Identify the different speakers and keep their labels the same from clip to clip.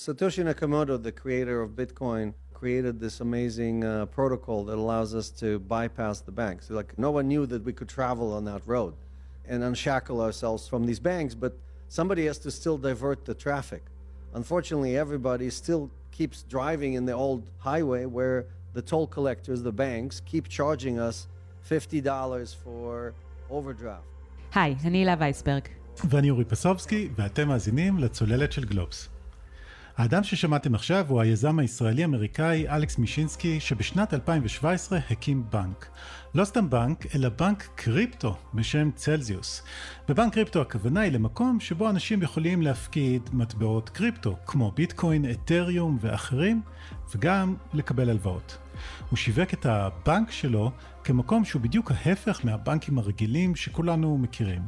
Speaker 1: Satoshi Nakamoto, the creator of Bitcoin, created this amazing uh, protocol that allows us to bypass the banks. Like no one knew that we could travel on that road and unshackle ourselves from these banks, but somebody has to still divert the traffic. Unfortunately, everybody still keeps driving in the old highway where the toll collectors, the banks, keep charging us $50 for overdraft.
Speaker 2: היי, אני הילה וייסברג.
Speaker 3: ואני אורי פסובסקי, ואתם מאזינים לצוללת של גלובס. האדם ששמעתם עכשיו הוא היזם הישראלי-אמריקאי אלכס מישינסקי, שבשנת 2017 הקים בנק. לא סתם בנק, אלא בנק קריפטו בשם צלזיוס. בבנק קריפטו הכוונה היא למקום שבו אנשים יכולים להפקיד מטבעות קריפטו, כמו ביטקוין, אתריום ואחרים, וגם לקבל הלוואות. הוא שיווק את הבנק שלו כמקום שהוא בדיוק ההפך מהבנקים הרגילים שכולנו מכירים.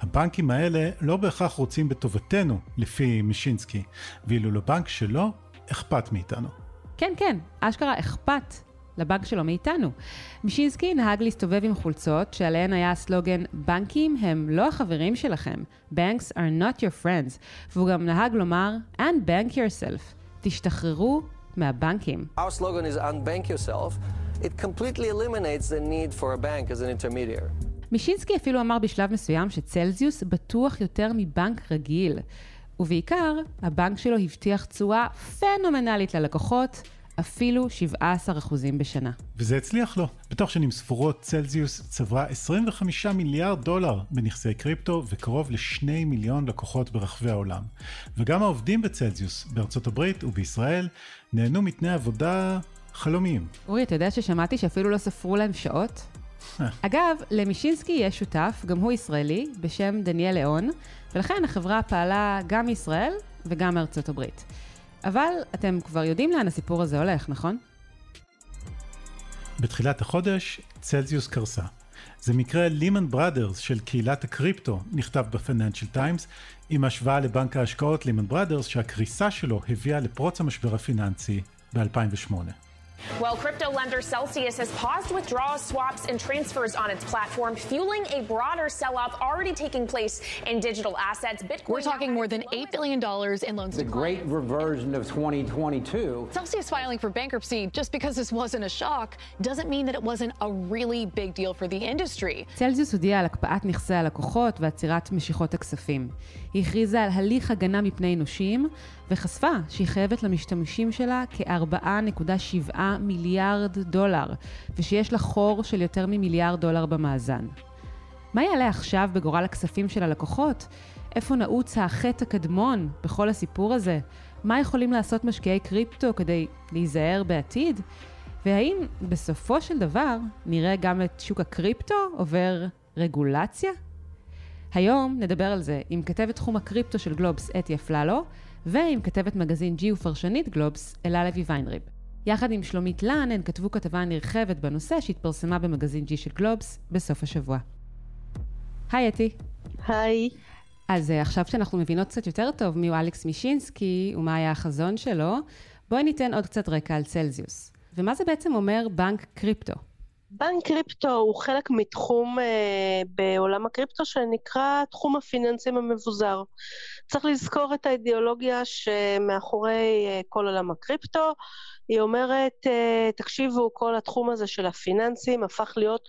Speaker 3: הבנקים האלה לא בהכרח רוצים בטובתנו, לפי מישינסקי, ואילו לבנק שלו אכפת מאיתנו.
Speaker 2: כן, כן, אשכרה אכפת לבנק שלו מאיתנו. מישינסקי נהג להסתובב עם חולצות שעליהן היה הסלוגן בנקים הם לא החברים שלכם, Banks are not your friends, והוא גם נהג לומר and bank yourself, תשתחררו מהבנקים.
Speaker 1: Our slogan is unbank yourself. It completely eliminates the need for a bank as an intermediary.
Speaker 2: מישינסקי אפילו אמר בשלב מסוים שצלזיוס בטוח יותר מבנק רגיל. ובעיקר, הבנק שלו הבטיח תשואה פנומנלית ללקוחות, אפילו 17% בשנה.
Speaker 3: וזה הצליח לו. בתוך שנים ספורות צלזיוס צברה 25 מיליארד דולר בנכסי קריפטו וקרוב לשני מיליון לקוחות ברחבי העולם. וגם העובדים בצלזיוס בארצות הברית ובישראל נהנו מתנאי עבודה חלומיים.
Speaker 2: אורי, אתה יודע ששמעתי שאפילו לא ספרו להם שעות? אגב, למישינסקי יש שותף, גם הוא ישראלי, בשם דניאל ליאון, ולכן החברה פעלה גם מישראל וגם מארצות הברית. אבל אתם כבר יודעים לאן הסיפור הזה הולך, נכון?
Speaker 3: בתחילת החודש, צלזיוס קרסה. זה מקרה לימן בראדרס של קהילת הקריפטו, נכתב בפיננשל טיימס, עם השוואה לבנק ההשקעות לימן בראדרס, שהקריסה שלו הביאה לפרוץ המשבר הפיננסי ב-2008.
Speaker 4: Well, crypto lender Celsius has paused withdrawals, swaps, and transfers on its platform, fueling a broader sell-off already taking place in digital assets. Bitcoin.
Speaker 5: We're talking more than $8 billion in loans
Speaker 6: The
Speaker 5: to
Speaker 6: great
Speaker 5: clients.
Speaker 6: reversion of 2022.
Speaker 5: Celsius filing for bankruptcy just because this wasn't a shock doesn't mean that it wasn't a really big deal for the industry.
Speaker 2: צלזיוס הודיע על הקפאת נכסי הלקוחות ועצירת משיכות הכספים. היא הכריזה על הליך הגנה מפני נושים, וחשפה שהיא חייבת למשתמשים שלה כ-4.7 מיליארד דולר, ושיש לה חור של יותר ממיליארד דולר במאזן. מה יעלה עכשיו בגורל הכספים של הלקוחות? איפה נעוץ החטא הקדמון בכל הסיפור הזה? מה יכולים לעשות משקיעי קריפטו כדי להיזהר בעתיד? והאם בסופו של דבר נראה גם את שוק הקריפטו עובר רגולציה? היום נדבר על זה עם כתבת תחום הקריפטו של גלובס אתי אפללו, ועם כתבת מגזין ג'י ופרשנית גלובס אלה לוי ויינריב. יחד עם שלומית לן הן כתבו כתבה נרחבת בנושא שהתפרסמה במגזין ג'י של גלובס בסוף השבוע. היי אתי.
Speaker 7: היי.
Speaker 2: אז אה, עכשיו שאנחנו מבינות קצת יותר טוב מיהו אלכס מישינסקי ומה היה החזון שלו, בואי ניתן עוד קצת רקע על צלזיוס. ומה זה בעצם אומר בנק קריפטו?
Speaker 7: בנק קריפטו הוא חלק מתחום אה, בעולם הקריפטו שנקרא תחום הפיננסים המבוזר. צריך לזכור את האידיאולוגיה שמאחורי אה, כל עולם הקריפטו. היא אומרת, אה, תקשיבו, כל התחום הזה של הפיננסים הפך להיות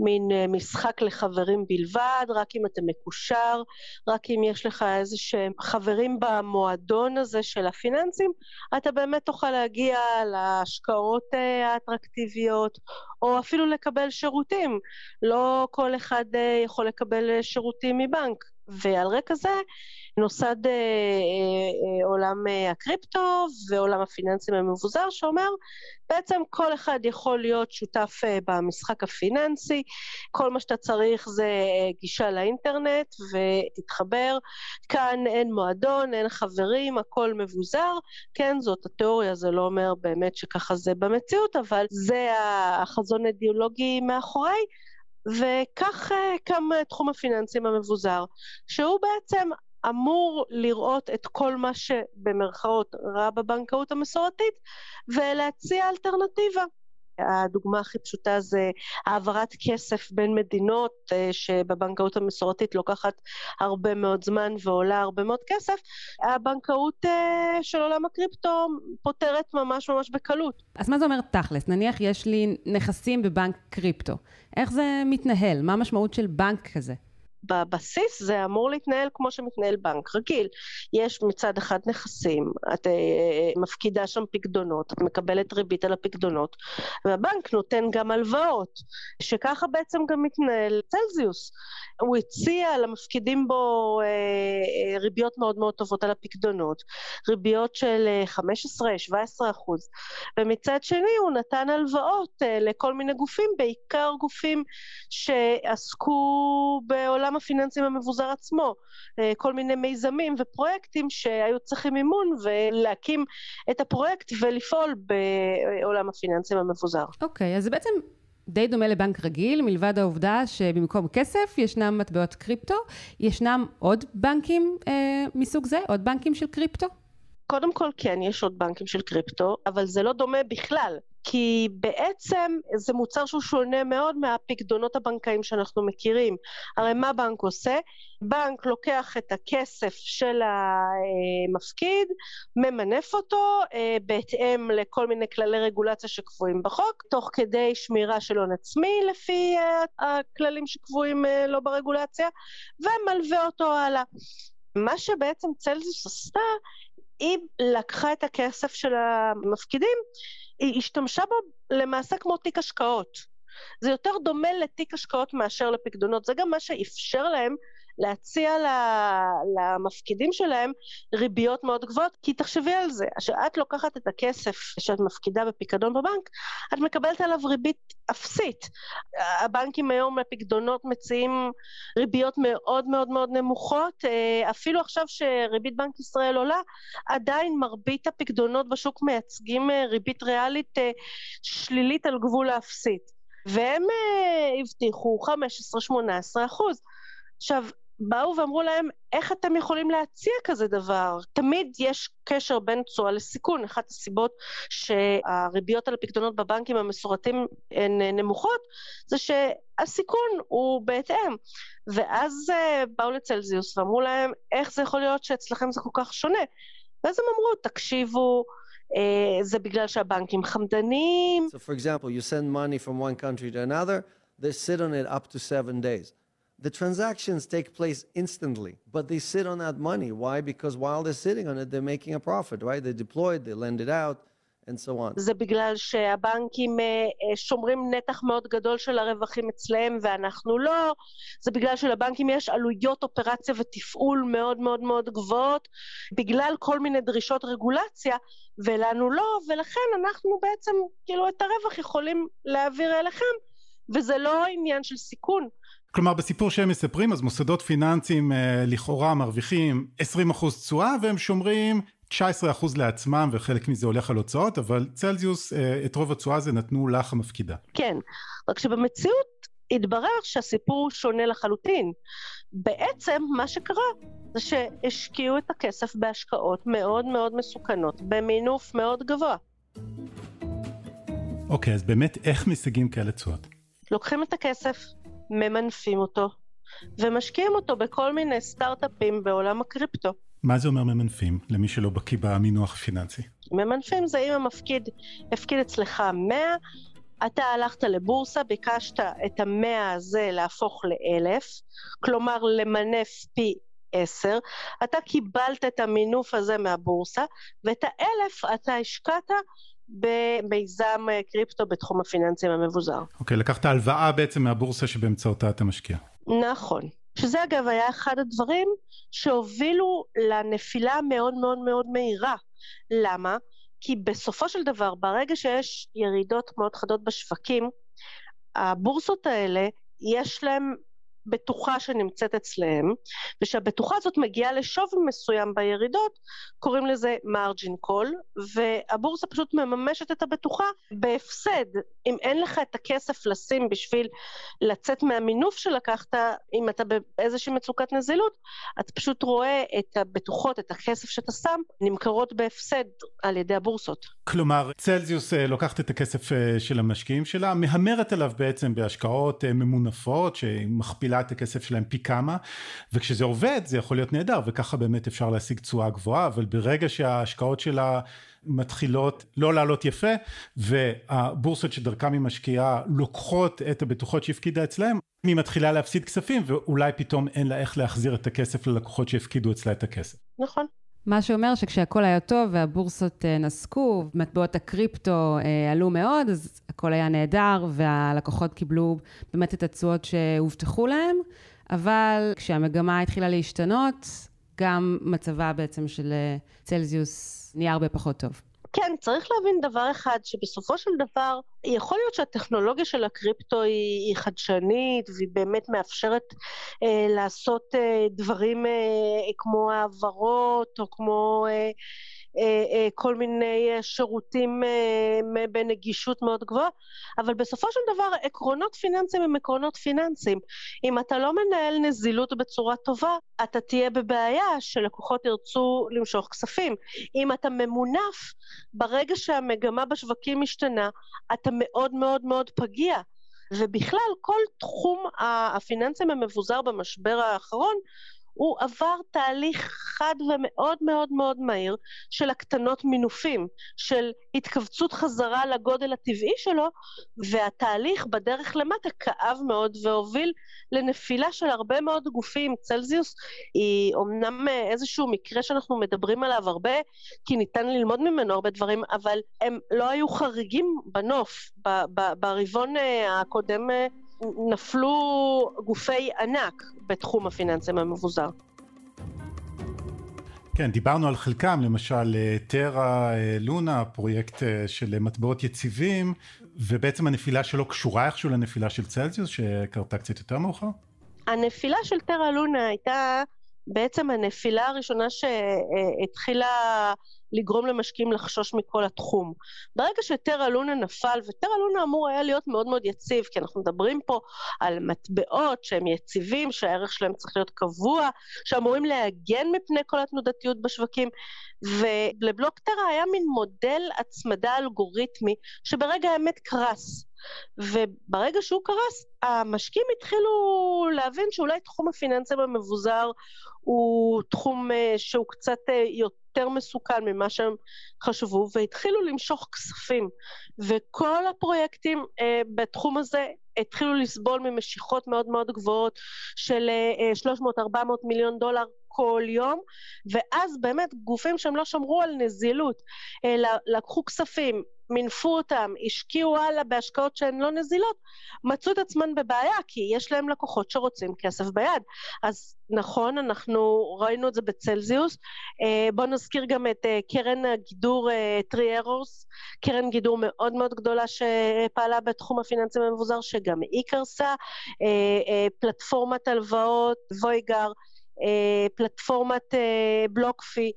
Speaker 7: מין אה, משחק לחברים בלבד, רק אם אתה מקושר, רק אם יש לך איזה שהם חברים במועדון הזה של הפיננסים, אתה באמת תוכל להגיע להשקעות אה, האטרקטיביות, או אפילו לקבל שירותים. לא כל אחד יכול לקבל שירותים מבנק. ועל רקע זה נוסד אה, אה, אה, עולם אה, הקריפטו ועולם הפיננסים המבוזר שאומר בעצם כל אחד יכול להיות שותף אה, במשחק הפיננסי, כל מה שאתה צריך זה אה, גישה לאינטרנט ותתחבר, כאן אין מועדון, אין חברים, הכל מבוזר, כן זאת התיאוריה, זה לא אומר באמת שככה זה במציאות, אבל זה החזון האידיאולוגי מאחורי. וכך אה, קם אה, תחום הפיננסים המבוזר, שהוא בעצם אמור לראות את כל מה שבמרכאות רע בבנקאות המסורתית ולהציע אלטרנטיבה. הדוגמה הכי פשוטה זה העברת כסף בין מדינות, אה, שבבנקאות המסורתית לוקחת הרבה מאוד זמן ועולה הרבה מאוד כסף. הבנקאות אה, של עולם הקריפטו פותרת ממש ממש בקלות.
Speaker 2: אז מה זה אומר תכלס? נניח יש לי נכסים בבנק קריפטו. איך זה מתנהל? מה המשמעות של בנק כזה?
Speaker 7: בבסיס זה אמור להתנהל כמו שמתנהל בנק רגיל. יש מצד אחד נכסים, את אה, מפקידה שם פקדונות, את מקבלת ריבית על הפקדונות, והבנק נותן גם הלוואות, שככה בעצם גם מתנהל צלזיוס. הוא הציע למפקידים בו אה, אה, ריביות מאוד מאוד טובות על הפקדונות, ריביות של 15-17 אחוז, ומצד שני הוא נתן הלוואות לכל מיני גופים, בעיקר גופים שעסקו בעולם הפיננסים המבוזר עצמו, אה, כל מיני מיזמים ופרויקטים שהיו צריכים מימון ולהקים את הפרויקט ולפעול בעולם הפיננסים המבוזר.
Speaker 2: אוקיי, okay, אז זה בעצם די דומה לבנק רגיל, מלבד העובדה שבמקום כסף ישנם מטבעות קריפטו. ישנם עוד בנקים אה, מסוג זה? עוד בנקים של קריפטו?
Speaker 7: קודם כל כן, יש עוד בנקים של קריפטו, אבל זה לא דומה בכלל. כי בעצם זה מוצר שהוא שונה מאוד מהפקדונות הבנקאיים שאנחנו מכירים. הרי מה בנק עושה? בנק לוקח את הכסף של המפקיד, ממנף אותו אה, בהתאם לכל מיני כללי רגולציה שקבועים בחוק, תוך כדי שמירה של הון עצמי לפי אה, הכללים שקבועים אה, לא ברגולציה, ומלווה אותו הלאה. מה שבעצם צלזיוס עשתה, היא לקחה את הכסף של המפקידים היא השתמשה בו למעשה כמו תיק השקעות. זה יותר דומה לתיק השקעות מאשר לפקדונות, זה גם מה שאפשר להם להציע למפקידים שלהם ריביות מאוד גבוהות, כי תחשבי על זה, כשאת לוקחת את הכסף שאת מפקידה בפיקדון בבנק, את מקבלת עליו ריבית אפסית. הבנקים היום לפקדונות מציעים ריביות מאוד מאוד מאוד נמוכות, אה, אפילו עכשיו שריבית בנק ישראל עולה, עדיין מרבית הפקדונות בשוק מייצגים אה, ריבית ריאלית אה, שלילית על גבול האפסית. והם הבטיחו 15-18 אחוז. עכשיו, באו ואמרו להם, איך אתם יכולים להציע כזה דבר? תמיד יש קשר בין תשואה לסיכון. אחת הסיבות שהריביות על הפקדונות בבנקים המסורתיים הן נמוכות, זה שהסיכון הוא בהתאם. ואז אה, באו לצלזיוס ואמרו להם, איך זה יכול להיות שאצלכם זה כל כך שונה? ואז הם אמרו, תקשיבו, uh, זה בגלל שהבנקים חמדנים.
Speaker 1: So for example, you send money from one country to another, they sit on it up to seven days. The transactions take place instantly, but they sit on that money. Why? Because while they're sitting on it, they're making a profit, right? They deploy it, they lend it out, and so on.
Speaker 7: זה בגלל שהבנקים שומרים נתח מאוד גדול של הרווחים אצלם ואנחנו לא. זה בגלל שלבנקים יש עלויות אופרציה ותפעול מאוד מאוד מאוד גבוהות, בגלל כל מיני דרישות רגולציה, ולנו לא, ולכן אנחנו בעצם, כאילו, את הרווח יכולים להעביר אליכם, וזה לא עניין של סיכון.
Speaker 3: כלומר בסיפור שהם מספרים אז מוסדות פיננסיים אה, לכאורה מרוויחים 20% תשואה והם שומרים 19% לעצמם וחלק מזה הולך על הוצאות אבל צלזיוס אה, את רוב התשואה הזה נתנו לך המפקידה.
Speaker 7: כן, רק שבמציאות התברר שהסיפור שונה לחלוטין. בעצם מה שקרה זה שהשקיעו את הכסף בהשקעות מאוד מאוד מסוכנות במינוף מאוד גבוה.
Speaker 3: אוקיי, אז באמת איך משיגים כאלה תשואות?
Speaker 7: לוקחים את הכסף, ממנפים אותו, ומשקיעים אותו בכל מיני סטארט-אפים בעולם הקריפטו.
Speaker 3: מה זה אומר ממנפים, למי שלא בקיא במינוח הפיננסי?
Speaker 7: ממנפים זה אם המפקיד הפקיד אצלך 100, אתה הלכת לבורסה, ביקשת את המאה הזה להפוך לאלף, כלומר למנף פי עשר, אתה קיבלת את המינוף הזה מהבורסה, ואת האלף אתה השקעת במיזם אה, קריפטו בתחום הפיננסים המבוזר.
Speaker 3: אוקיי, okay, לקחת הלוואה בעצם מהבורסה שבאמצעותה אתה משקיע.
Speaker 7: נכון. שזה אגב היה אחד הדברים שהובילו לנפילה המאוד מאוד מאוד מהירה. למה? כי בסופו של דבר, ברגע שיש ירידות מאוד חדות בשווקים, הבורסות האלה, יש להם בטוחה שנמצאת אצלהם, ושהבטוחה הזאת מגיעה לשווי מסוים בירידות, קוראים לזה מרג'ין קול, והבורסה פשוט מממשת את הבטוחה בהפסד. אם אין לך את הכסף לשים בשביל לצאת מהמינוף שלקחת, אם אתה באיזושהי מצוקת נזילות, אתה פשוט רואה את הבטוחות, את הכסף שאתה שם, נמכרות בהפסד על ידי הבורסות.
Speaker 3: כלומר, צלזיוס אה, לוקחת את הכסף אה, של המשקיעים שלה, מהמרת עליו בעצם בהשקעות אה, ממונפות, שהיא מכפילה את הכסף שלהם פי כמה, וכשזה עובד זה יכול להיות נהדר, וככה באמת אפשר להשיג תשואה גבוהה, אבל ברגע שההשקעות שלה מתחילות לא לעלות יפה, והבורסות שדרכם היא משקיעה לוקחות את הבטוחות שהפקידה אצלהם, היא מתחילה להפסיד כספים, ואולי פתאום אין לה איך להחזיר את הכסף ללקוחות שהפקידו אצלה את הכסף.
Speaker 7: נכון.
Speaker 2: מה שאומר שכשהכול היה טוב והבורסות אה, נסקו, מטבעות הקריפטו אה, עלו מאוד, אז הכל היה נהדר והלקוחות קיבלו באמת את התשואות שהובטחו להם, אבל כשהמגמה התחילה להשתנות, גם מצבה בעצם של אה, צלזיוס נהיה הרבה פחות טוב.
Speaker 7: כן, צריך להבין דבר אחד, שבסופו של דבר, יכול להיות שהטכנולוגיה של הקריפטו היא, היא חדשנית, והיא באמת מאפשרת אה, לעשות אה, דברים אה, כמו העברות, או כמו... אה, כל מיני אה, שירותים בנגישות מאוד גבוהה, אבל בסופו של דבר עקרונות פיננסיים הם עקרונות פיננסיים. אם אתה לא מנהל נזילות בצורה טובה, אתה תהיה בבעיה שלקוחות ירצו למשוך כספים. אם אתה ממונף, ברגע שהמגמה בשווקים משתנה, אתה מאוד מאוד מאוד פגיע. ובכלל, כל תחום הפיננסים המבוזר במשבר האחרון הוא עבר תהליך חד ומאוד מאוד מאוד מהיר של הקטנות מינופים, של התכווצות חזרה לגודל הטבעי שלו, והתהליך בדרך למטה כאב מאוד והוביל לנפילה של הרבה מאוד גופים. צלזיוס היא אומנם איזשהו מקרה שאנחנו מדברים עליו הרבה, כי ניתן ללמוד ממנו הרבה דברים, אבל הם לא היו חריגים בנוף. ברבעון אה, הקודם אה, נפלו גופי ענק בתחום הפיננסים המבוזר.
Speaker 3: כן, דיברנו על חלקם, למשל טרה אה, לונה, פרויקט אה, של מטבעות יציבים, ובעצם הנפילה שלו קשורה איכשהו לנפילה של צלזיוס, שקרתה קצת יותר מאוחר?
Speaker 7: הנפילה של טרה לונה הייתה בעצם הנפילה הראשונה שהתחילה לגרום למשקיעים לחשוש מכל התחום. ברגע שטרה לונה נפל, וטרה לונה אמור היה להיות מאוד מאוד יציב, כי אנחנו מדברים פה על מטבעות שהם יציבים, שהערך שלהם צריך להיות קבוע, שאמורים להגן מפני כל התנודתיות בשווקים, ולבלוק טרה היה מין מודל הצמדה אלגוריתמי שברגע האמת קרס. וברגע שהוא קרס, המשקיעים התחילו להבין שאולי תחום הפיננסים המבוזר הוא תחום אה, שהוא קצת אה, יותר מסוכן ממה שהם חשבו, והתחילו למשוך כספים. וכל הפרויקטים אה, בתחום הזה התחילו לסבול ממשיכות מאוד מאוד גבוהות של 300-400 מיליון דולר כל יום, ואז באמת גופים שהם לא שמרו על נזילות, אלא לקחו כספים, מינפו אותם, השקיעו הלאה בהשקעות שהן לא נזילות, מצאו את עצמן בבעיה, כי יש להם לקוחות שרוצים כסף ביד. אז נכון, אנחנו ראינו את זה בצלזיוס. אה, בואו נזכיר גם את אה, קרן הגידור טרי ארורס, קרן גידור מאוד מאוד גדולה שפעלה בתחום הפיננסים המבוזר, שגם היא קרסה, אה, פלטפורמת הלוואות, וויגר, פלטפורמת בלוקפי,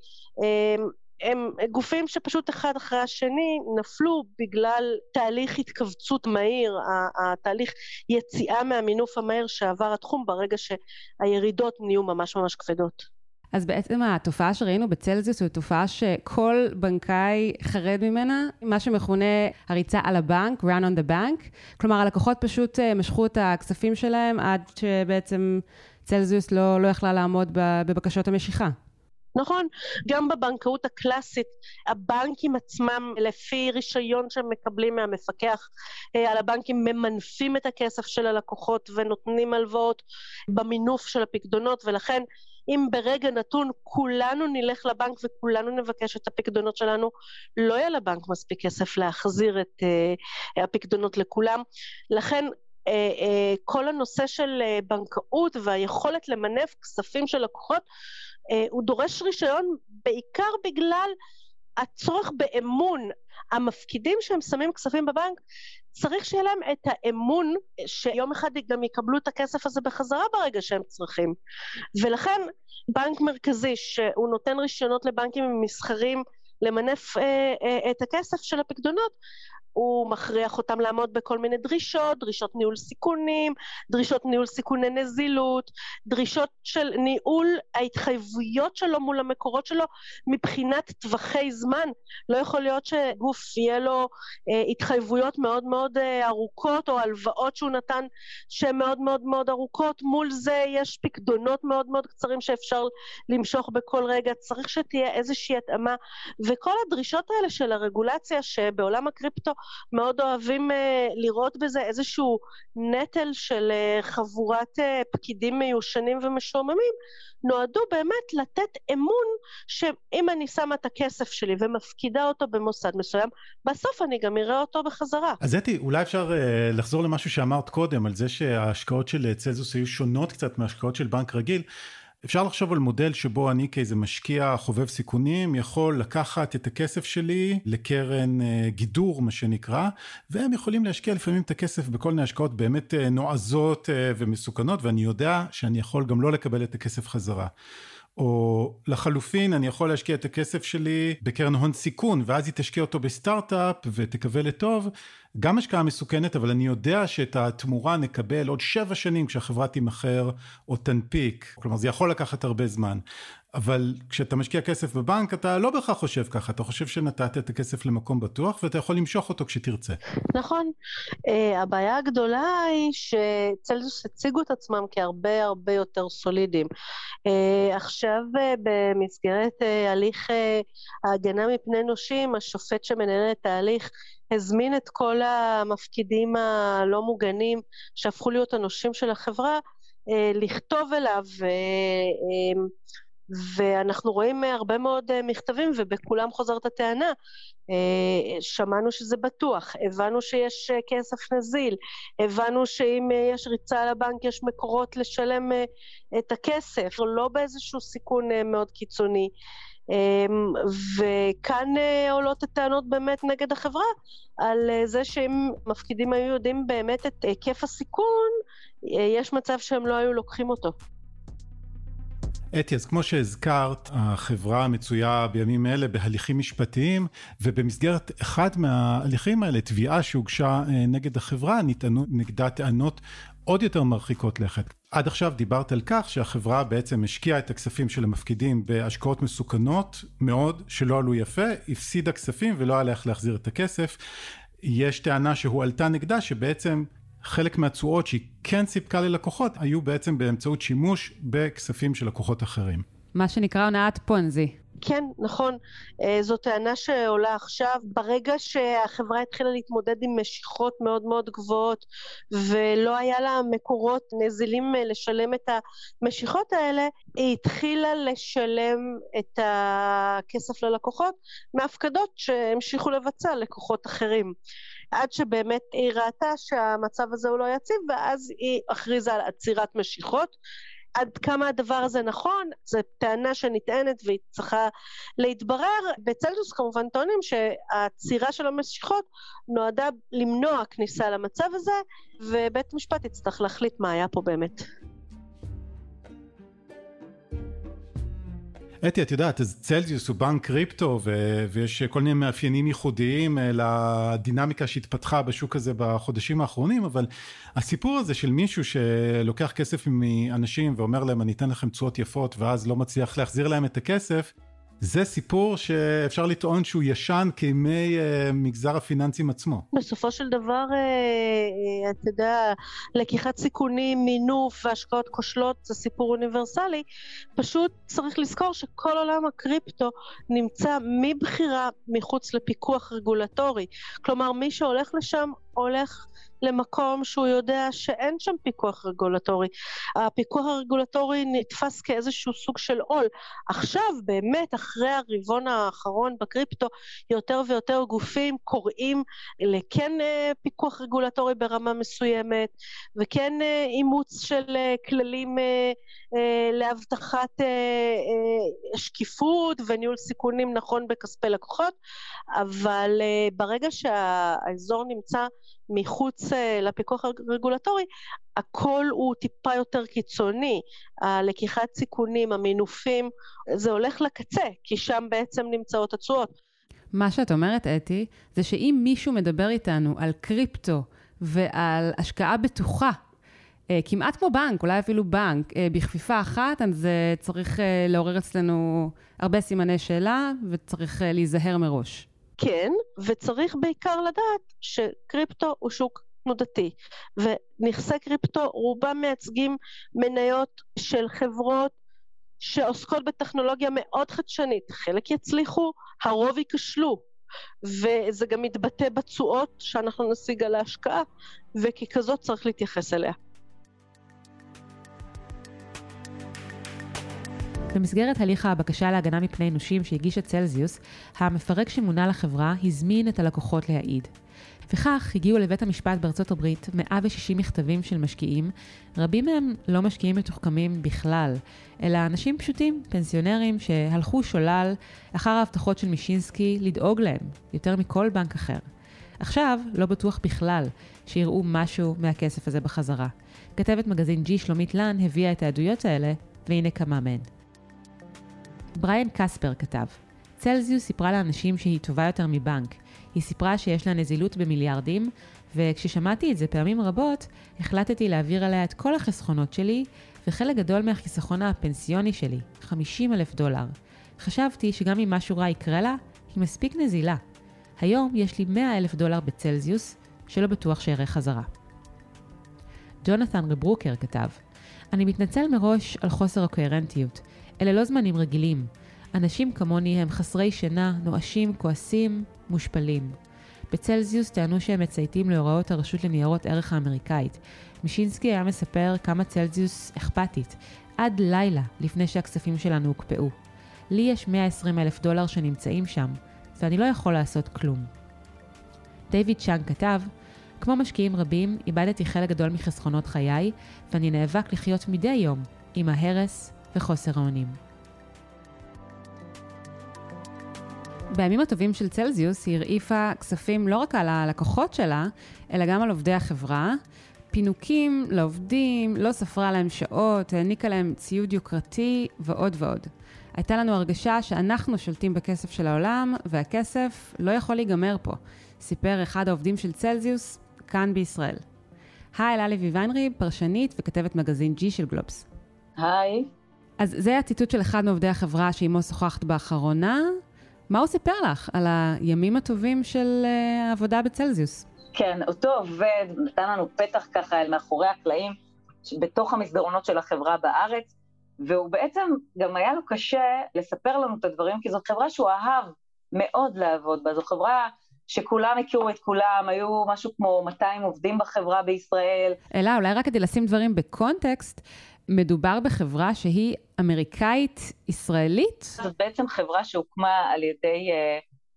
Speaker 7: הם גופים שפשוט אחד אחרי השני נפלו בגלל תהליך התכווצות מהיר, התהליך יציאה מהמינוף המהיר שעבר התחום ברגע שהירידות נהיו ממש ממש כבדות.
Speaker 2: אז בעצם התופעה שראינו בצלזיוס היא תופעה שכל בנקאי חרד ממנה, מה שמכונה הריצה על הבנק, run on the bank. כלומר, הלקוחות פשוט אה, משכו את הכספים שלהם עד שבעצם צלזיוס לא, לא יכלה לעמוד בבקשות המשיכה.
Speaker 7: נכון, גם בבנקאות הקלאסית, הבנקים עצמם, לפי רישיון שהם מקבלים מהמפקח אה, על הבנקים, ממנפים את הכסף של הלקוחות ונותנים הלוואות במינוף של הפקדונות, ולכן אם ברגע נתון כולנו נלך לבנק וכולנו נבקש את הפקדונות שלנו, לא יהיה לבנק מספיק כסף להחזיר את uh, הפקדונות לכולם. לכן כל הנושא של uh, בנקאות והיכולת למנף כספים של לקוחות, הוא דורש רישיון בעיקר בגלל הצורך באמון, המפקידים שהם שמים כספים בבנק, צריך שיהיה להם את האמון שיום אחד גם יקבלו את הכסף הזה בחזרה ברגע שהם צריכים. ולכן בנק מרכזי שהוא נותן רישיונות לבנקים מסחרים למנף אה, אה, את הכסף של הפקדונות, הוא מכריח אותם לעמוד בכל מיני דרישות, דרישות ניהול סיכונים, דרישות ניהול סיכוני נזילות, דרישות של ניהול ההתחייבויות שלו מול המקורות שלו מבחינת טווחי זמן. לא יכול להיות שגוף יהיה לו אה, התחייבויות מאוד מאוד אה, ארוכות או הלוואות שהוא נתן שהן מאוד מאוד מאוד ארוכות, מול זה יש פקדונות מאוד מאוד קצרים שאפשר למשוך בכל רגע, צריך שתהיה איזושהי התאמה, וכל הדרישות האלה של הרגולציה שבעולם הקריפטו מאוד אוהבים אה, לראות בזה איזשהו נטל של אה, חבורת אה, פקידים מיושנים ומשועממים, נועדו באמת לתת אמון שאם אני שמה את הכסף שלי ומפקידה אותו במוסד מסוים, בסוף אני גם אראה אותו בחזרה.
Speaker 3: אז אתי, אולי אפשר uh, לחזור למשהו שאמרת קודם, על זה שההשקעות של צלזוס היו שונות קצת מהשקעות של בנק רגיל. אפשר לחשוב על מודל שבו אני כאיזה משקיע חובב סיכונים יכול לקחת את הכסף שלי לקרן אה, גידור מה שנקרא והם יכולים להשקיע לפעמים את הכסף בכל מיני השקעות באמת אה, נועזות אה, ומסוכנות ואני יודע שאני יכול גם לא לקבל את הכסף חזרה. או לחלופין אני יכול להשקיע את הכסף שלי בקרן הון סיכון ואז היא תשקיע אותו בסטארט-אפ ותקווה לטוב. גם השקעה מסוכנת אבל אני יודע שאת התמורה נקבל עוד שבע שנים כשהחברה תימכר או תנפיק. כלומר זה יכול לקחת הרבה זמן אבל כשאתה משקיע כסף בבנק אתה לא בהכרח חושב ככה, אתה חושב שנתת את הכסף למקום בטוח ואתה יכול למשוך אותו כשתרצה.
Speaker 7: נכון. Uh, הבעיה הגדולה היא שצלזוס הציגו את עצמם כהרבה הרבה יותר סולידיים. Uh, עכשיו uh, במסגרת uh, הליך uh, ההגנה מפני נושים, השופט שמנהל את ההליך הזמין את כל המפקידים הלא מוגנים שהפכו להיות הנושים של החברה לכתוב אליו ואנחנו רואים הרבה מאוד אה, מכתבים ובכולם חוזרת הטענה. אה, שמענו שזה בטוח, הבנו שיש אה, כסף נזיל, הבנו שאם יש ריצה על הבנק יש מקורות לשלם את הכסף, לא באיזשהו סיכון מאוד קיצוני. וכאן עולות הטענות באמת נגד החברה על זה שאם מפקידים היו יודעים באמת את היקף הסיכון, יש מצב שהם לא היו לוקחים אותו.
Speaker 3: אתי, אז כמו שהזכרת, החברה מצויה בימים אלה בהליכים משפטיים, ובמסגרת אחד מההליכים האלה, תביעה שהוגשה אה, נגד החברה, נטענו נגדה טענות עוד יותר מרחיקות לכת. עד עכשיו דיברת על כך שהחברה בעצם השקיעה את הכספים של המפקידים בהשקעות מסוכנות מאוד, שלא עלו יפה, הפסידה כספים ולא היה לה איך להחזיר את הכסף. יש טענה שהועלתה נגדה שבעצם חלק מהתשואות שהיא כן סיפקה ללקוחות היו בעצם באמצעות שימוש בכספים של לקוחות אחרים.
Speaker 2: מה שנקרא הונאת פונזי.
Speaker 7: כן, נכון. אה, זו טענה שעולה עכשיו. ברגע שהחברה התחילה להתמודד עם משיכות מאוד מאוד גבוהות ולא היה לה מקורות נזילים אה, לשלם את המשיכות האלה, היא התחילה לשלם את הכסף ללקוחות מהפקדות שהמשיכו לבצע לקוחות אחרים. עד שבאמת היא ראתה שהמצב הזה הוא לא יציב, ואז היא הכריזה על עצירת משיכות. עד כמה הדבר הזה נכון, זו טענה שנטענת והיא צריכה להתברר. בצלזוס כמובן טוענים שהעצירה של המשיכות נועדה למנוע כניסה למצב הזה, ובית משפט יצטרך להחליט מה היה פה באמת.
Speaker 3: אתי, את יודעת, צלזיוס הוא בנק קריפטו ו- ויש כל מיני מאפיינים ייחודיים אה, לדינמיקה שהתפתחה בשוק הזה בחודשים האחרונים, אבל הסיפור הזה של מישהו שלוקח כסף מאנשים ואומר להם אני אתן לכם תשואות יפות ואז לא מצליח להחזיר להם את הכסף, זה סיפור שאפשר לטעון שהוא ישן כימי uh, מגזר הפיננסים עצמו.
Speaker 7: בסופו של דבר, uh, uh, אתה יודע, לקיחת סיכונים, מינוף והשקעות כושלות זה סיפור אוניברסלי. פשוט צריך לזכור שכל עולם הקריפטו נמצא מבחירה מחוץ לפיקוח רגולטורי. כלומר, מי שהולך לשם הולך למקום שהוא יודע שאין שם פיקוח רגולטורי. הפיקוח הרגולטורי נתפס כאיזשהו סוג של עול. עכשיו, באמת, אחרי הרבעון האחרון בקריפטו, יותר ויותר גופים קוראים לכן אה, פיקוח רגולטורי ברמה מסוימת, וכן אה, אימוץ של אה, כללים להבטחת שקיפות וניהול סיכונים נכון בכספי לקוחות, אבל ברגע שהאזור נמצא מחוץ אה, לפיקוח הרגולטורי, הכל הוא טיפה יותר קיצוני. הלקיחת סיכונים, המינופים, זה הולך לקצה, כי שם בעצם נמצאות התשואות.
Speaker 2: מה שאת אומרת, אתי, זה שאם מישהו מדבר איתנו על קריפטו ועל השקעה בטוחה, אה, כמעט כמו בנק, אולי אפילו בנק, אה, בכפיפה אחת, אז צריך לעורר אצלנו הרבה סימני שאלה וצריך להיזהר מראש.
Speaker 7: כן, וצריך בעיקר לדעת שקריפטו הוא שוק תנודתי, ונכסי קריפטו רובם מייצגים מניות של חברות שעוסקות בטכנולוגיה מאוד חדשנית, חלק יצליחו, הרוב ייכשלו, וזה גם מתבטא בתשואות שאנחנו נשיג על ההשקעה, וככזאת צריך להתייחס אליה.
Speaker 2: במסגרת הליך הבקשה להגנה מפני נושים שהגישה צלזיוס, המפרק שמונה לחברה הזמין את הלקוחות להעיד. וכך הגיעו לבית המשפט בארצות הברית 160 מכתבים של משקיעים, רבים מהם לא משקיעים מתוחכמים בכלל, אלא אנשים פשוטים, פנסיונרים, שהלכו שולל אחר ההבטחות של מישינסקי לדאוג להם, יותר מכל בנק אחר. עכשיו לא בטוח בכלל שיראו משהו מהכסף הזה בחזרה. כתבת מגזין G שלומית לן הביאה את העדויות האלה, והנה כמה מהן. בריאן קספר כתב, צלזיוס סיפרה לאנשים שהיא טובה יותר מבנק. היא סיפרה שיש לה נזילות במיליארדים, וכששמעתי את זה פעמים רבות, החלטתי להעביר עליה את כל החסכונות שלי, וחלק גדול מהחיסכון הפנסיוני שלי, 50 אלף דולר. חשבתי שגם אם משהו רע יקרה לה, היא מספיק נזילה. היום יש לי 100 אלף דולר בצלזיוס, שלא בטוח שאראה חזרה. ג'ונתן רברוקר כתב, אני מתנצל מראש על חוסר הקוהרנטיות. אלה לא זמנים רגילים. אנשים כמוני הם חסרי שינה, נואשים, כועסים, מושפלים. בצלזיוס טענו שהם מצייתים להוראות הרשות לניירות ערך האמריקאית. מישינסקי היה מספר כמה צלזיוס אכפתית, עד לילה לפני שהכספים שלנו הוקפאו. לי יש 120 אלף דולר שנמצאים שם, ואני לא יכול לעשות כלום. דיוויד צ'אנג כתב, כמו משקיעים רבים, איבדתי חלק גדול מחסכונות חיי, ואני נאבק לחיות מדי יום עם ההרס וחוסר האונים. בימים הטובים של צלזיוס היא הרעיפה כספים לא רק על הלקוחות שלה, אלא גם על עובדי החברה. פינוקים לעובדים, לא ספרה להם שעות, העניקה להם ציוד יוקרתי ועוד ועוד. הייתה לנו הרגשה שאנחנו שולטים בכסף של העולם, והכסף לא יכול להיגמר פה, סיפר אחד העובדים של צלזיוס כאן בישראל. היי, אלה לוי ויינריב, פרשנית וכתבת מגזין G של גלובס.
Speaker 8: היי.
Speaker 2: אז זה הציטוט של אחד מעובדי החברה שעימו שוחחת באחרונה. מה הוא סיפר לך על הימים הטובים של uh, העבודה בצלזיוס?
Speaker 8: כן, אותו עובד נתן לנו פתח ככה אל מאחורי הקלעים, בתוך המסדרונות של החברה בארץ, והוא בעצם, גם היה לו קשה לספר לנו את הדברים, כי זאת חברה שהוא אהב מאוד לעבוד בה. זו חברה שכולם הכירו את כולם, היו משהו כמו 200 עובדים בחברה בישראל.
Speaker 2: אלה, אולי רק כדי לשים דברים בקונטקסט, מדובר בחברה שהיא אמריקאית-ישראלית?
Speaker 8: זאת בעצם חברה שהוקמה על ידי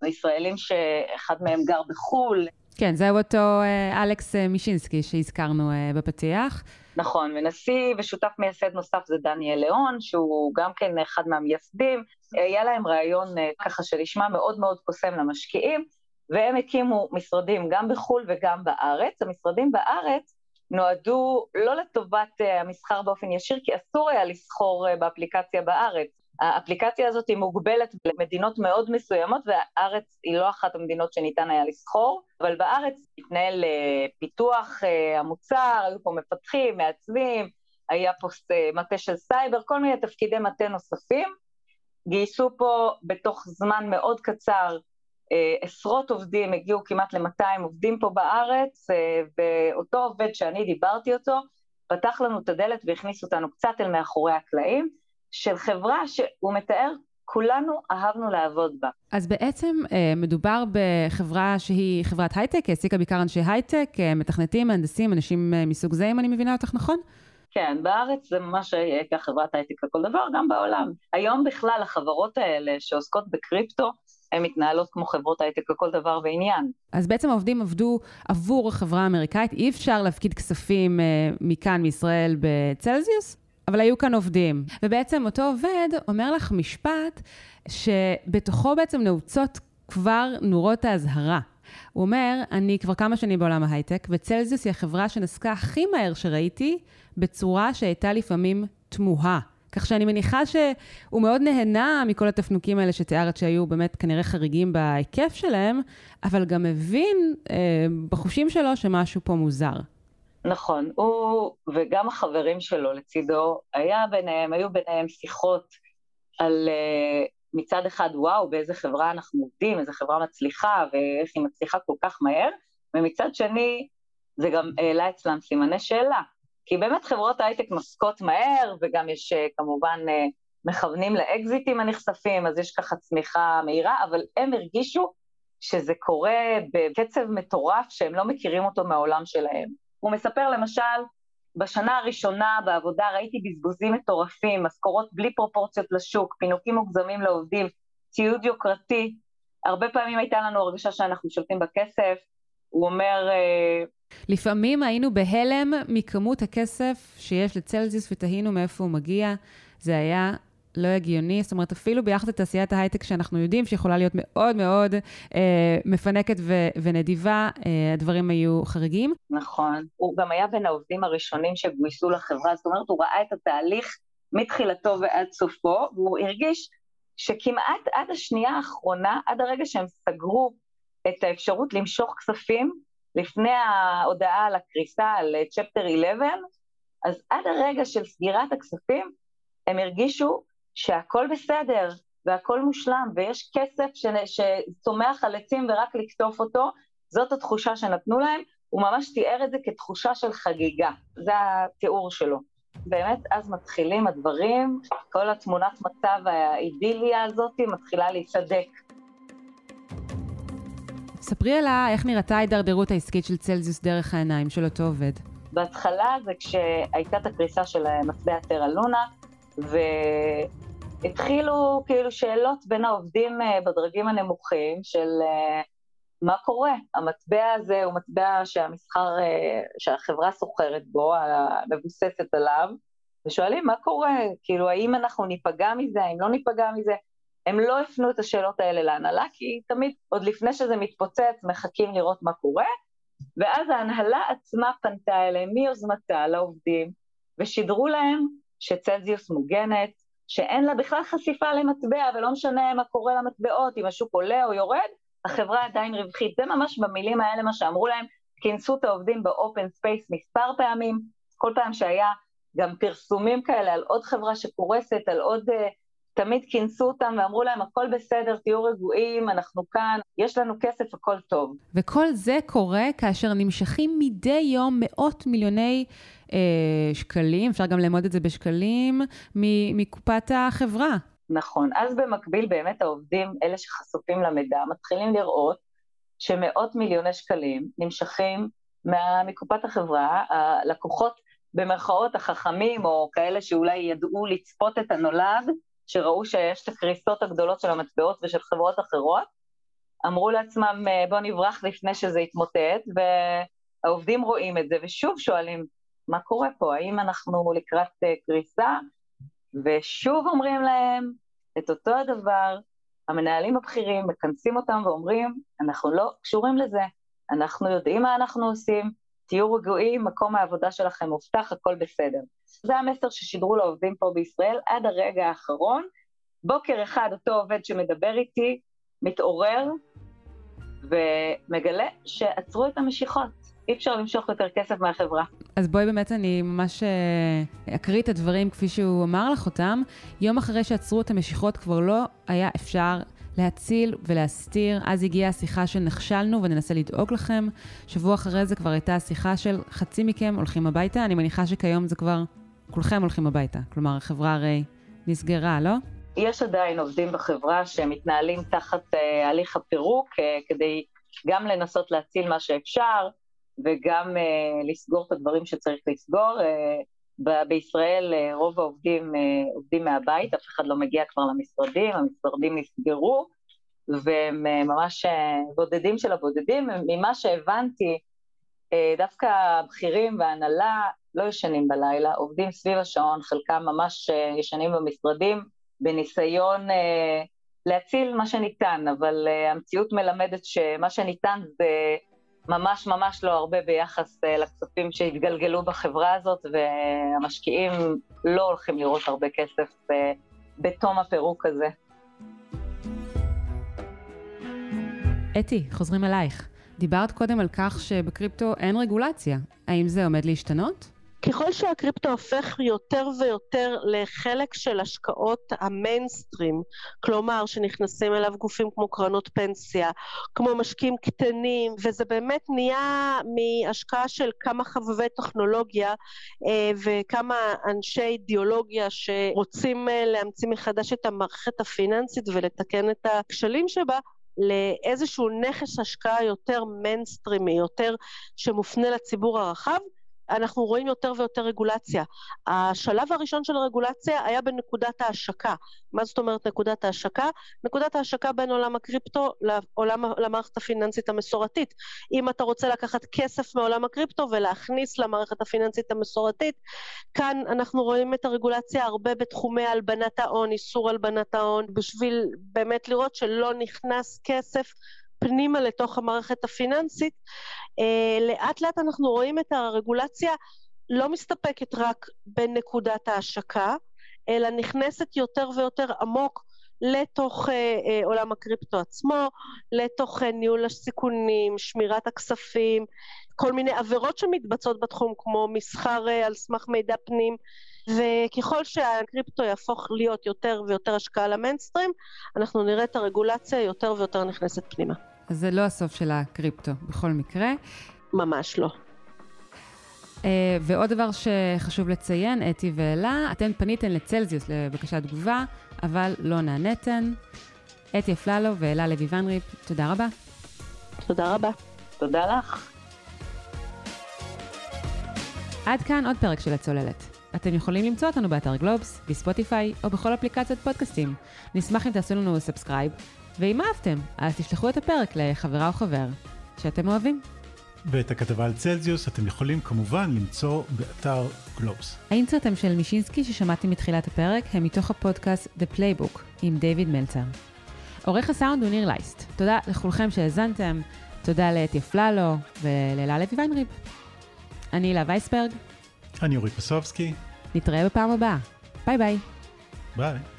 Speaker 8: uh, ישראלים שאחד מהם גר בחו"ל.
Speaker 2: כן, זהו אותו uh, אלכס uh, מישינסקי שהזכרנו uh, בפתיח.
Speaker 8: נכון, ונשיא ושותף מייסד נוסף זה דניאל ליאון, שהוא גם כן אחד מהמייסדים. היה להם רעיון uh, ככה שנשמע מאוד מאוד קוסם למשקיעים, והם הקימו משרדים גם בחו"ל וגם בארץ. המשרדים בארץ נועדו לא לטובת uh, המסחר באופן ישיר, כי אסור היה לסחור uh, באפליקציה בארץ. האפליקציה הזאת היא מוגבלת למדינות מאוד מסוימות, והארץ היא לא אחת המדינות שניתן היה לסחור, אבל בארץ התנהל uh, פיתוח המוצר, היו פה מפתחים, מעצבים, היה פה מטה של סייבר, כל מיני תפקידי מטה נוספים. גייסו פה בתוך זמן מאוד קצר אה, עשרות עובדים, הגיעו כמעט ל-200 עובדים פה בארץ, אה, ואותו עובד שאני דיברתי אותו, פתח לנו את הדלת והכניס אותנו קצת אל מאחורי הקלעים, של חברה שהוא מתאר כולנו אהבנו לעבוד בה.
Speaker 2: אז בעצם אה, מדובר בחברה שהיא חברת הייטק, העסיקה בעיקר אנשי הייטק, אה, מתכנתים, מהנדסים, אנשים אה, מסוג זה, אם אני מבינה אותך נכון?
Speaker 8: כן, בארץ זה ממש הייתה חברת הייטק לכל דבר, גם בעולם. היום בכלל החברות האלה שעוסקות בקריפטו, הן מתנהלות כמו חברות הייטק לכל דבר ועניין.
Speaker 2: אז בעצם העובדים עבדו עבור החברה האמריקאית, אי אפשר להפקיד כספים מכאן, מישראל, בצלזיוס? אבל היו כאן עובדים. ובעצם אותו עובד אומר לך משפט שבתוכו בעצם נעוצות כבר נורות האזהרה. הוא אומר, אני כבר כמה שנים בעולם ההייטק, וצלזיוס היא החברה שנסקה הכי מהר שראיתי, בצורה שהייתה לפעמים תמוהה. כך שאני מניחה שהוא מאוד נהנה מכל התפנוקים האלה שתיארת שהיו באמת כנראה חריגים בהיקף שלהם, אבל גם מבין אה, בחושים שלו שמשהו פה מוזר.
Speaker 8: נכון, הוא וגם החברים שלו לצידו, היה ביניהם, היו ביניהם שיחות על uh, מצד אחד, וואו, באיזה חברה אנחנו עובדים, איזה חברה מצליחה, ואיך היא מצליחה כל כך מהר, ומצד שני, זה גם העלה אצלם סימני שאלה. כי באמת חברות הייטק מסקות מהר, וגם יש uh, כמובן uh, מכוונים לאקזיטים הנחשפים, אז יש ככה צמיחה מהירה, אבל הם הרגישו שזה קורה בקצב מטורף שהם לא מכירים אותו מהעולם שלהם. הוא מספר למשל, בשנה הראשונה בעבודה ראיתי בזבוזים מטורפים, משכורות בלי פרופורציות לשוק, פינוקים מוגזמים לעובדים, ציוד יוקרתי. הרבה פעמים הייתה לנו הרגשה שאנחנו שולטים בכסף. הוא אומר... אה,
Speaker 2: לפעמים היינו בהלם מכמות הכסף שיש לצלזיוס ותהינו מאיפה הוא מגיע. זה היה לא הגיוני, זאת אומרת, אפילו ביחד לתעשיית ההייטק שאנחנו יודעים שיכולה להיות מאוד מאוד אה, מפנקת ו- ונדיבה, אה, הדברים היו חריגים.
Speaker 8: נכון. הוא גם היה בין העובדים הראשונים שגויסו לחברה, זאת אומרת, הוא ראה את התהליך מתחילתו ועד סופו, והוא הרגיש שכמעט עד השנייה האחרונה, עד הרגע שהם סגרו את האפשרות למשוך כספים, לפני ההודעה על הקריסה, על צ'פטר 11, אז עד הרגע של סגירת הכספים, הם הרגישו שהכל בסדר והכל מושלם ויש כסף שצומח על עצים ורק לקטוף אותו, זאת התחושה שנתנו להם, הוא ממש תיאר את זה כתחושה של חגיגה, זה התיאור שלו. באמת, אז מתחילים הדברים, כל התמונת מצב האידיליה הזאת מתחילה להיסדק.
Speaker 2: ספרי עליה איך נראתה ההידרדרות העסקית של צלזיוס דרך העיניים של אותו עובד.
Speaker 8: בהתחלה זה כשהייתה את הקריסה של מטבע טרה לונה, ו... התחילו כאילו שאלות בין העובדים אה, בדרגים הנמוכים של אה, מה קורה? המטבע הזה הוא מטבע שהמסחר, אה, שהחברה סוחרת בו, מבוססת עליו, ושואלים מה קורה? כאילו, האם אנחנו ניפגע מזה, האם לא ניפגע מזה? הם לא הפנו את השאלות האלה להנהלה, כי תמיד, עוד לפני שזה מתפוצץ, מחכים לראות מה קורה, ואז ההנהלה עצמה פנתה אליהם מיוזמתה לעובדים, ושידרו להם שצלזיוס מוגנת, שאין לה בכלל חשיפה למטבע, ולא משנה מה קורה למטבעות, אם השוק עולה או יורד, החברה עדיין רווחית. זה ממש במילים האלה מה שאמרו להם, כינסו את העובדים באופן ספייס מספר פעמים, כל פעם שהיה גם פרסומים כאלה על עוד חברה שקורסת, על עוד... Uh, תמיד כינסו אותם ואמרו להם, הכל בסדר, תהיו רגועים, אנחנו כאן, יש לנו כסף, הכל טוב.
Speaker 2: וכל זה קורה כאשר נמשכים מדי יום מאות מיליוני אה, שקלים, אפשר גם לאמוד את זה בשקלים, מקופת החברה.
Speaker 8: נכון. אז במקביל באמת העובדים, אלה שחשופים למידע, מתחילים לראות שמאות מיליוני שקלים נמשכים מקופת החברה, הלקוחות במרכאות החכמים, או כאלה שאולי ידעו לצפות את הנולד, שראו שיש את הקריסות הגדולות של המטבעות ושל חברות אחרות, אמרו לעצמם בואו נברח לפני שזה יתמוטט, והעובדים רואים את זה ושוב שואלים מה קורה פה, האם אנחנו לקראת uh, קריסה? ושוב אומרים להם את אותו הדבר, המנהלים הבכירים מכנסים אותם ואומרים, אנחנו לא קשורים לזה, אנחנו יודעים מה אנחנו עושים, תהיו רגועים, מקום העבודה שלכם מובטח, הכל בסדר. זה המסר ששידרו לעובדים פה בישראל עד הרגע האחרון. בוקר אחד אותו עובד שמדבר איתי מתעורר ומגלה שעצרו את המשיכות. אי אפשר למשוך יותר כסף מהחברה.
Speaker 2: אז בואי באמת אני ממש אה, אקריא את הדברים כפי שהוא אמר לך אותם. יום אחרי שעצרו את המשיכות כבר לא היה אפשר להציל ולהסתיר. אז הגיעה השיחה של נכשלנו וננסה לדאוג לכם. שבוע אחרי זה כבר הייתה השיחה של חצי מכם הולכים הביתה. אני מניחה שכיום זה כבר כולכם הולכים הביתה. כלומר, החברה הרי נסגרה, לא?
Speaker 8: יש עדיין עובדים בחברה שמתנהלים תחת uh, הליך הפירוק uh, כדי גם לנסות להציל מה שאפשר וגם uh, לסגור את הדברים שצריך לסגור. Uh, ב- בישראל uh, רוב העובדים uh, עובדים מהבית, אף אחד לא מגיע כבר למשרדים, המשרדים נסגרו, והם uh, ממש בודדים של הבודדים. ממה שהבנתי, דווקא הבכירים וההנהלה לא ישנים בלילה, עובדים סביב השעון, חלקם ממש ישנים במשרדים, בניסיון להציל מה שניתן, אבל המציאות מלמדת שמה שניתן זה ממש ממש לא הרבה ביחס uh, לכספים שהתגלגלו בחברה הזאת, והמשקיעים לא הולכים לראות הרבה כסף uh, בתום הפירוק הזה.
Speaker 2: אתי, חוזרים אלייך. דיברת קודם על כך שבקריפטו אין רגולציה. האם זה עומד להשתנות?
Speaker 7: ככל שהקריפטו הופך יותר ויותר לחלק של השקעות המיינסטרים, כלומר שנכנסים אליו גופים כמו קרנות פנסיה, כמו משקיעים קטנים, וזה באמת נהיה מהשקעה של כמה חבבי טכנולוגיה אה, וכמה אנשי אידיאולוגיה שרוצים אה, להמציא מחדש את המערכת הפיננסית ולתקן את הכשלים שבה, לאיזשהו נכס השקעה יותר מיינסטרימי, יותר שמופנה לציבור הרחב, אנחנו רואים יותר ויותר רגולציה. השלב הראשון של הרגולציה היה בנקודת ההשקה. מה זאת אומרת נקודת ההשקה? נקודת ההשקה בין עולם הקריפטו לעולם, למערכת הפיננסית המסורתית. אם אתה רוצה לקחת כסף מעולם הקריפטו ולהכניס למערכת הפיננסית המסורתית, כאן אנחנו רואים את הרגולציה הרבה בתחומי הלבנת ההון, איסור הלבנת ההון, בשביל באמת לראות שלא נכנס כסף פנימה לתוך המערכת הפיננסית, אה, לאט לאט אנחנו רואים את הרגולציה לא מסתפקת רק בנקודת ההשקה, אלא נכנסת יותר ויותר עמוק לתוך אה, אה, עולם הקריפטו עצמו, לתוך אה, ניהול הסיכונים, שמירת הכספים, כל מיני עבירות שמתבצעות בתחום כמו מסחר אה, על סמך מידע פנים, וככל שהקריפטו יהפוך להיות יותר ויותר השקעה למיינסטרים, אנחנו נראה את הרגולציה יותר ויותר נכנסת פנימה.
Speaker 2: אז זה לא הסוף של הקריפטו, בכל מקרה.
Speaker 7: ממש לא.
Speaker 2: Uh, ועוד דבר שחשוב לציין, אתי ואלה, אתן פניתן לצלזיוס לבקשת תגובה, אבל לא נעניתן. אתי אפללו ואלה לוי ונריפ, תודה רבה.
Speaker 7: תודה רבה.
Speaker 8: תודה לך.
Speaker 2: עד כאן עוד פרק של הצוללת. אתם יכולים למצוא אותנו באתר גלובס, בספוטיפיי או בכל אפליקציית פודקאסטים. נשמח אם תעשו לנו subscribe, ואם אהבתם, אז תשלחו את הפרק לחברה או חבר שאתם אוהבים.
Speaker 3: ואת הכתבה על צלזיוס אתם יכולים כמובן למצוא באתר גלובס.
Speaker 2: האינסרטים של מישינסקי ששמעתי מתחילת הפרק הם מתוך הפודקאסט The Playbook עם דיוויד מלצר. עורך הסאונד הוא ניר לייסט. תודה לכולכם שהאזנתם, תודה לאתי אפללו ולאלה לוי ויינריב. אני הילה וייסברג.
Speaker 3: אני אורי פסובסקי.
Speaker 2: נתראה בפעם הבאה. ביי ביי.
Speaker 3: ביי.